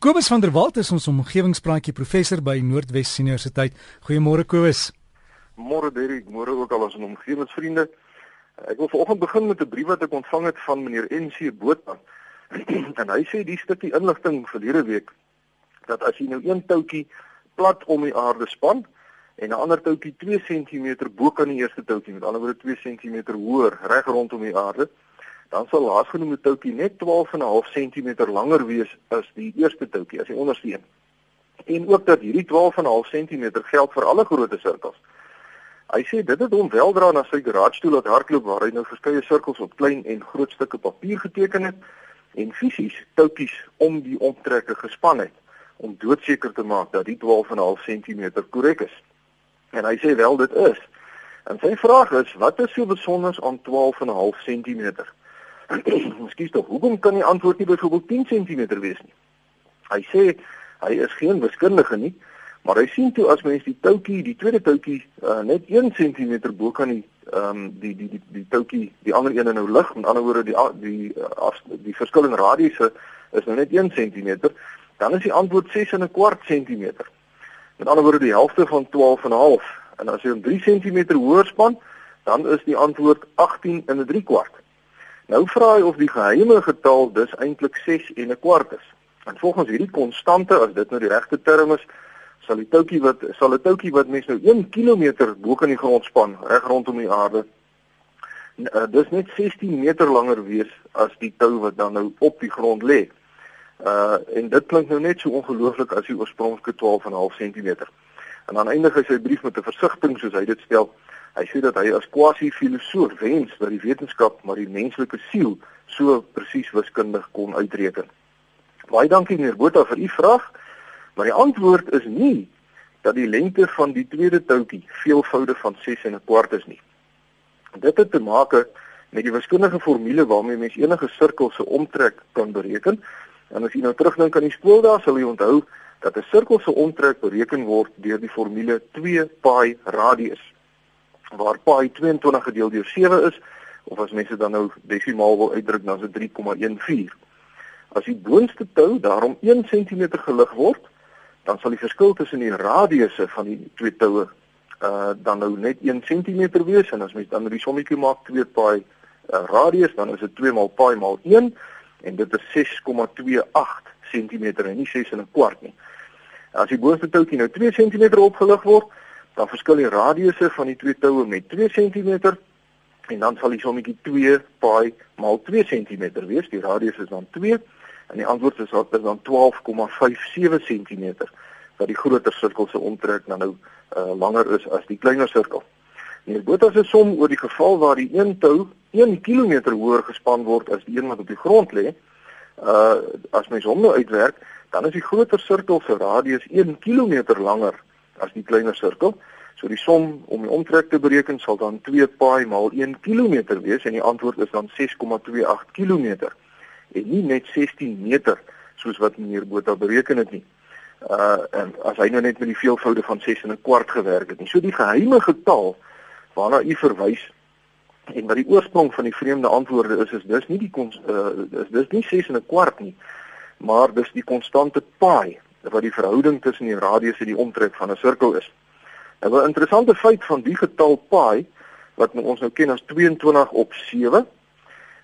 Kobus van der Walt is ons omgewingspraatjie professor by Noordwes Universiteit. Goeiemôre Kobus. Môre Derek, môre ook al ons omgewingsvriende. Ek wil vanoggend begin met 'n brief wat ek ontvang het van meneer NC Botha. en hy sê die stukkie inligting verlede week dat as jy nou een toutjie plat om die aarde span en 'n ander toutjie 2 cm bo kan die eerste toutjie, met ander woorde 2 cm hoër reg rondom die aarde, dan sal laasgenoemde toutjie net 12.5 cm langer wees as die eerste toutjie as jy onderste een. En ook dat hierdie 12.5 cm geld vir alle groot sirkels. Hy sê dit het hom weldra na sy garage toe laat hardloop waar hy nou verskeie sirkels op klein en groot stukke papier geteken het en fisies toutjies om die omtrekke gespan het om doodseker te maak dat die 12.5 cm korrek is. En hy sê wel dit is. En sy vraag is, wat is so besonder aan 12.5 cm? Miskien tog, hoekom kan die antwoord nie byvoorbeeld 10 cm wees nie? Hy sê hy is geen wiskundige nie, maar hy sien toe as mens die toutjie, die tweede toutjie uh, net 1 cm bo kan die ehm um, die die die die toutjie, die ander een nou lig, met ander woorde die die uh, af, die verskil in radiusse is nou net 1 cm, dan is die antwoord 6 en 'n kwart cm. Met ander woorde die helfte van 12 en 'n half. En as jy hom 3 cm hoër span, dan is die antwoord 18 en 'n 3 kwart. Nou vra hy of die geheime getal dus eintlik 6 en 'n kwart is. En volgens hierdie konstante, as dit nou die regte term is, sal die toutjie wat sal 'n toutjie wat mens nou 1 km bo kan die grond span reg rondom die aarde, uh, dis net 16 meter langer wees as die tou wat dan nou op die grond lê. Uh en dit klink nou net so ongelooflik as die oorspronklike 12.5 cm. En dan eindig hy sy brief met 'n versigtiging soos hy dit stel. Hy sê dat hy as quasi-filosoof wens dat die wetenskap maar die menslike siel so presies wiskundig kon uitreken. Baie dankie meneer Botha vir u vraag, maar die antwoord is nie dat die lengte van die tweede toutjie veelvoude van 6 en 'n kwart is nie. Dit het te maak met die wiskundige formule waarmee mens enige sirkel se omtrek kan bereken. En as jy nou terugdink aan die skool daar, sal jy onthou dat 'n sirkel se omtrek bereken word deur die formule 2 pi radius waar pi 22 gedeel deur 7 is of as mense dan nou desimaal wil uitdruk dan is dit 3,14. As die boonste tou daarom 1 cm gelig word, dan sal die verskil tussen die radiusse van die twee toue uh dan nou net 1 cm wees en as mens dan die sommetjie maak 2 pi uh, radius dan is dit 2 maal pi maal 1 en dit is 6,28 cm en nie 6 en 'n kwart nie. As die boonste toutjie nou 2 cm opgelig word, dan verskil die radiusse van die twee toue met 2 cm en dan sal die sommetjie 2 pi maal 2 cm wees. Die radius is dan 2 en die antwoord is dan 12,57 cm wat die groter sirkel se omtrek dan nou uh, langer is as die kleiner sirkel. Hier Botha se som oor die geval waar die een tou 1 km hoër gespan word as die een wat op die grond lê. Uh as mens hom nou uitwerk, dan is die groter sirkel se radius 1 km langer as die kleiner sirkel. So die som om die omtrek te bereken sal dan 2 pi maal 1 km wees en die antwoord is dan 6,28 km en nie net 16 meter soos wat meneer Botha bereken het nie. Uh en as hy nou net met die veelvoude van 6 en 'n kwart gewerk het nie. So die geheime getal waarna u verwys en wat die oorsprong van die vreemde antwoorde is is dis nie die uh is dis nie 6 en 'n kwart nie, maar dis die konstante pi wat die verhouding tussen die radius en die omtrek van 'n sirkel is. Nou 'n interessante feit van die getal pi wat ons nou ken as 22 op 7.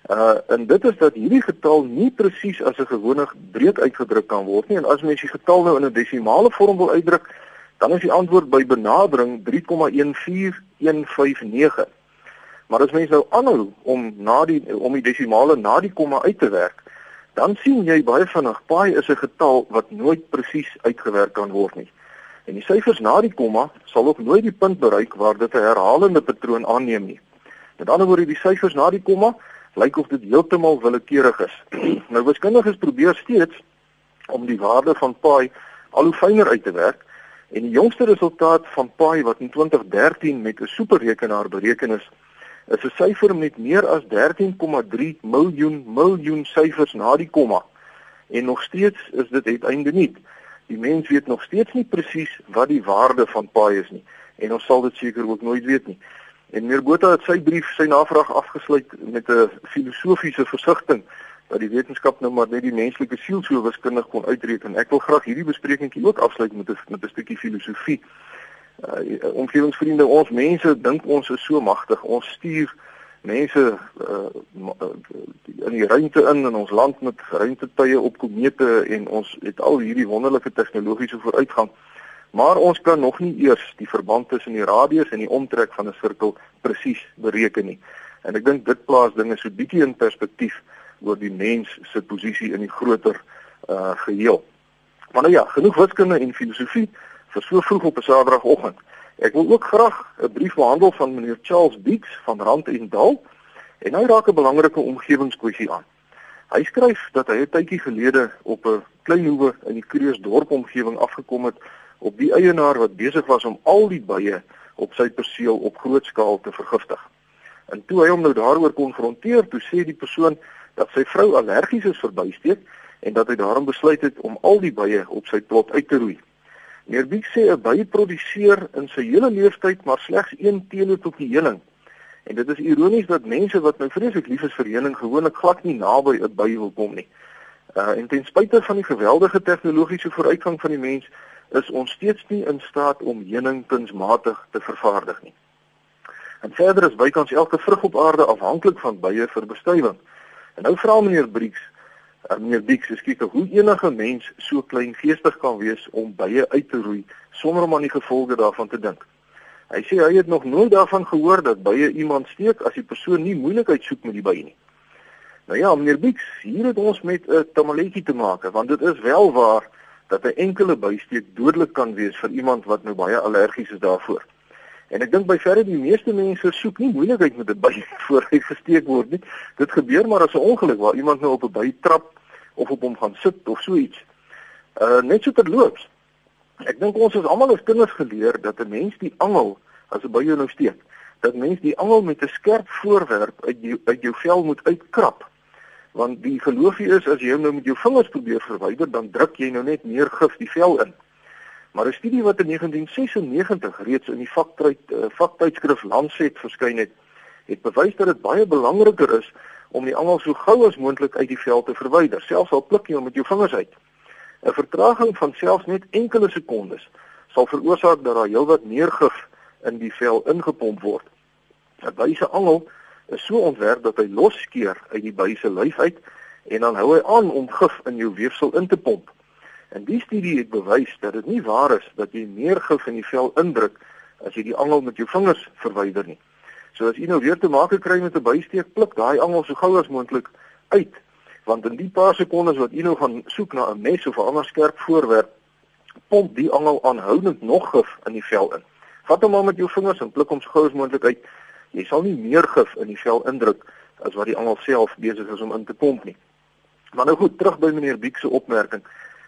Uh en dit is dat hierdie getal nie presies as 'n gewone breed uitgedruk kan word nie en as mens die getal nou in 'n desimale vorm wil uitdruk, dan is die antwoord by benadering 3,14159. Maar as mens nou aanhou om na die om die desimale na die komma uit te werk, dan sien jy baie vinnig pi is 'n getal wat nooit presies uitgewerk kan word nie. En die syfers na die komma sal ook nooit die punt bereik waar dit 'n herhalende patroon aanneem nie. Met ander woorde, die syfers na die komma lyk of dit heeltemal willekeurig is. nou wiskundiges probeer steeds om die waarde van pi al hoe fyner uit te werk en die jongste resultaat van pi wat in 2013 met 'n superrekenaar bereken is, is 'n syfer met meer as 13,3 miljoen miljoen syfers na die komma. En nog steeds is dit uiteinde nie. Die mens weet nog steeds nie presies wat die waarde van pi is nie en ons sal dit seker ook nooit weet nie. En meneer Botha het sy brief, sy navraag afgesluit met 'n filosofiese versigtiging dat die wetenskap nou maar net die menslike siel so wiskundig kon uitreken. Ek wil graag hierdie besprekingkie ook afsluit met 'n met 'n stukkie filosofie. Uh omgewingsvriende, ons mense dink ons is so magtig. Ons stuur mense uh in die ruimte in in ons land met ruimtetuie op komete en ons het al hierdie wonderlike tegnologiese vooruitgang. Maar ons kan nog nie eers die verband tussen die radius en die omtrek van 'n sirkel presies bereken nie. En ek dink dit plaas dinge so bietjie in perspektief oor die mens se posisie in die groter uh geheel. Maar nou ja, genoeg wiskunde en filosofie vir so vroeg op 'n Saterdagoggend. Ek wil ook graag 'n brief behandel van meneer Charles Beeks van Rand en Dal en hy raak 'n belangrike omgewingskwessie aan. Hy skryf dat hy 'n tydjie gelede op 'n klein hoewe in die Kreeusdorp omgewing afgekom het op die eienaar wat besig was om al die bye op sy perseel op groot skaal te vergiftig. En toe hy hom nou daaroor konfronteer, toe sê die persoon dat sy vrou allergies is vir bysteek en dat hy daarom besluit het om al die bye op sy plot uit te roei. Meneer Biek sê 'n by produseer in sy hele lewenstyd maar slegs 1 teelepeltjie heuning. En dit is ironies dat mense wat nou vreeslik lief is vir heuning gewoonlik glad nie naby 'n by wil kom nie. Uh en ten spyte van die geweldige tegnologiese vooruitgang van die mens is ons steeds nie in staat om heuning kunsmatig te vervaardig nie. En verder is bykans elke vrug op aarde afhanklik van bye vir bestuiving. En nou vra meneer Brieks, uh, meneer Brieks, skiek hoe enige mens so klein geestig kan wees om bye uit te roei sonder om aan die gevolge daarvan te dink. Hy sê hy het nog nooit daarvan gehoor dat bye iemand steek as die persoon nie moeilikheid soek met die bye nie. Nou ja, meneer Brieks, hier het ons met 'n uh, tamaletjie te maak, want dit is wel waar dat 'n enkele bysteek dodelik kan wees vir iemand wat nou baie allergies is daarvoor. En ek dink by verre die meeste mense soek nie moeilikheid met 'n by voor hy gesteek word nie. Dit gebeur maar as 'n ongeluk waar iemand nou op 'n by trap of op hom gaan sit of so iets. Uh net so terloops. Ek dink ons is almal as kinders geleer dat 'n mens die angel as 'n by jou nou steek, dat mens die angel met 'n skerp voorwerp uit jou uit jou vel moet uitkrap want die geloofie is as jy hom nou met jou vingers probeer verwyder dan druk jy nou net meer gif die vel in. Maar 'n studie wat in 1996 reeds in die vaktyd uh, vaktydskrif Lancet verskyn het, het bewys dat dit baie belangriker is om die angel so gou as moontlik uit die vel te verwyder, selfs al pluk jy hom met jou vingers uit. 'n Vertraging van selfs net enkele sekondes sal veroorsaak dat daar heelwat meer gif in die vel ingepomp word. 'n Wyse angel is so ontwerp dat hy losskeer uit die by se lyf uit en dan hou hy aan om gif in jou weefsel in te pomp. En die studie het bewys dat dit nie waar is dat jy meer gif in die vel indruk as jy die angel met jou vingers verwyder nie. So as jy nou weer te maak kry met 'n bysteek, pluk daai angel so gou as moontlik uit, want in die paar sekondes wat jy nou gaan soek na 'n mes of 'n ander skerp voorwerp, pomp die angel aanhoudend nog gif in die vel in. Vat hom maar met jou vingers en pluk hom so gou as moontlik uit jy sal nie meer gif in die vel indruk as wat die angel self besig is om in te pomp nie. Maar nou goed, terug by meneer Biek se opmerking.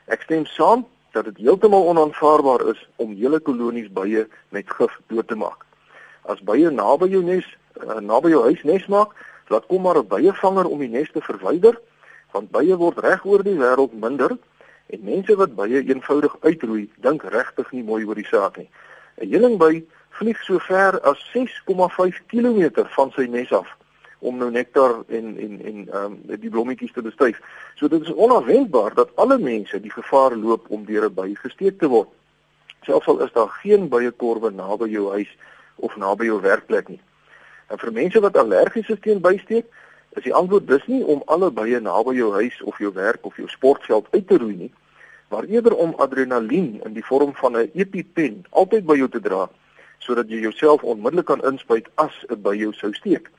Ek stem saam dat dit heeltemal onaanvaarbaar is om hele kolonies bye met gif dood te maak. As bye naby jou nes, uh, naby jou huis nes maak, laat kom maar 'n byevanger om die nes te verwyder, want bye word reg oor die wêreld minder en mense wat bye eenvoudig uitroei, dink regtig nie mooi oor die saak nie. 'n Heelingby vlieg so ver as 6,5 km van sy nes af om nou nektar en en en ehm um, die blommetjies te bestuif. So dit is onverwendbaar dat alle mense die gevaar loop om deur 'n by gesteek te word. Selfs al is daar geen byekorwe naby jou huis of naby jou werkplek nie. En vir mense wat allergies is teen bysteek, is die antwoord dus nie om alle bye naby jou huis of jou werk of jou sportveld uit te roei nie, maar eerder om adrenalien in die vorm van 'n EpiPen altyd by jou te dra sodat jy jouself onmiddellik kan inspuit as dit by jou sou steek.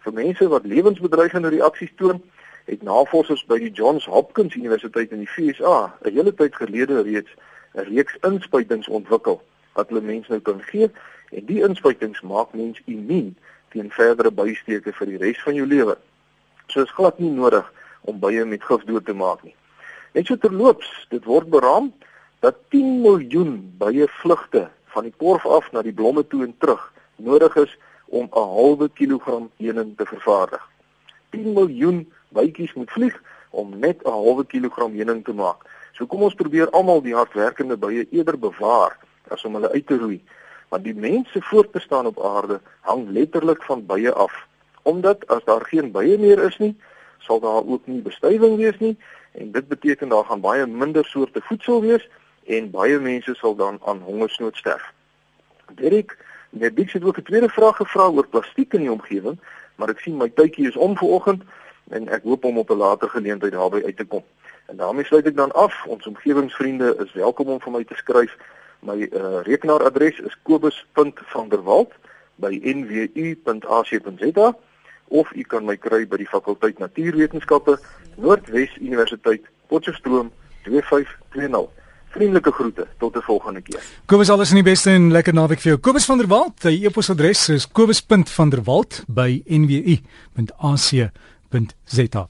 Vir mense wat lewensbedreigende reaksies toon, het navorsers by die Johns Hopkins Universiteit in die VSA 'n hele tyd gelede reeds 'n reeks inspuitings ontwikkel wat hulle mense nou kan gee en die inspuitings maak mens immuun teen verdere bysteke vir die res van jou lewe. So is glad nie nodig om bye met gif dood te maak nie. Net so terloops, dit word beraam dat 10 miljoen bye vlugte van die korf af na die blomme toe en terug nodig is om 'n halwe kilogram heuning te vervaardig. 10 miljoen bytjies moet vlieg om net 'n halwe kilogram heuning te maak. So kom ons probeer almal die hardwerkende bye eerder bewaar as om hulle uit te roei, want die mense voortbestaan op aarde hang letterlik van bye af. Omdat as daar geen bye meer is nie, sal daar ook nie bestuiving wees nie en dit beteken daar gaan baie minder soorte voedsel wees en baie mense sal dan aan hongersnood sterf. Derek, net dis het ook 'n tweede vraag gevra oor plastiek in die omgewing, maar ek sien my tydjie is om vanoggend en ek hoop om op 'n later geleentheid daarby uit te kom. En daarmee sluit ek dan af. Ons omgewingsvriende is welkom om vir my te skryf. My uh, rekenaaradres is kobus.vanderwalt@nwu.ac.za of u kan my kry by die fakulteit Natuurwetenskappe Noordwes Universiteit Potchefstroom 2520. Vriendelike groete tot 'n volgende keer. Kobus alles in die beste en lekker naweek vir jou. Kobus van der Walt, sy e-posadres is kobus.vanderwalt@nwu.ac.za.